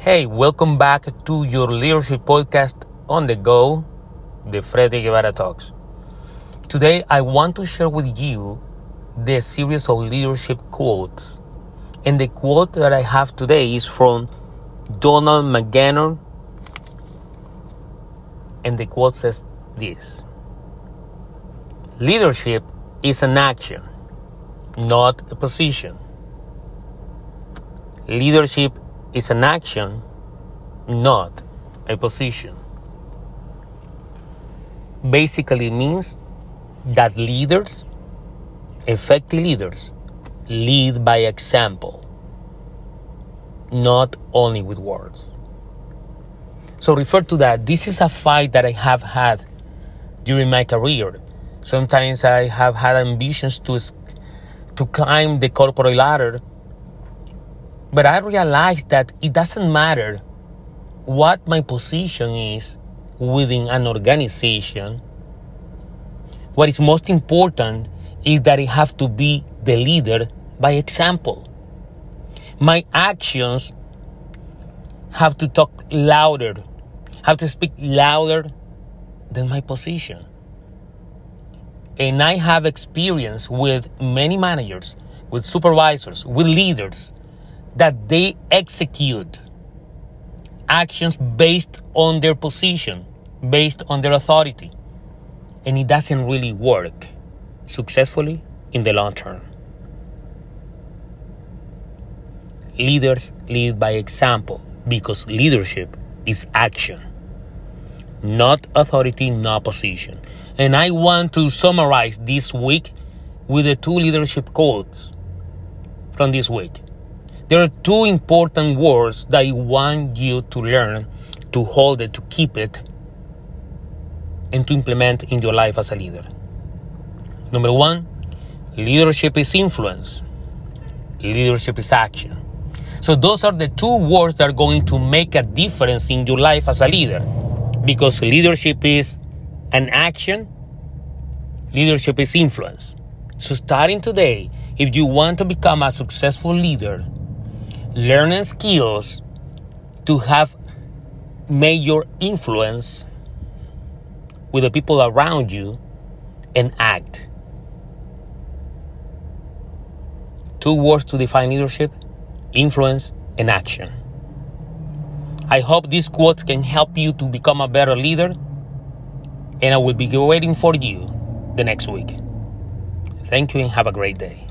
Hey, welcome back to your leadership podcast on the go, the Freddy Guevara Talks. Today, I want to share with you the series of leadership quotes. And the quote that I have today is from Donald McGannon. And the quote says this Leadership is an action, not a position. Leadership is an action, not a position. Basically means that leaders, effective leaders, lead by example, not only with words. So refer to that. This is a fight that I have had during my career. Sometimes I have had ambitions to to climb the corporate ladder but I realized that it doesn't matter what my position is within an organization. What is most important is that I have to be the leader by example. My actions have to talk louder, have to speak louder than my position. And I have experience with many managers, with supervisors, with leaders that they execute actions based on their position, based on their authority. And it doesn't really work successfully in the long term. Leaders lead by example because leadership is action, not authority, not position. And I want to summarize this week with the two leadership quotes from this week. There are two important words that I want you to learn, to hold it, to keep it, and to implement in your life as a leader. Number one, leadership is influence, leadership is action. So, those are the two words that are going to make a difference in your life as a leader because leadership is an action, leadership is influence. So, starting today, if you want to become a successful leader, learning skills to have major influence with the people around you and act. Two words to define leadership influence and action. I hope these quotes can help you to become a better leader, and I will be waiting for you the next week. Thank you and have a great day.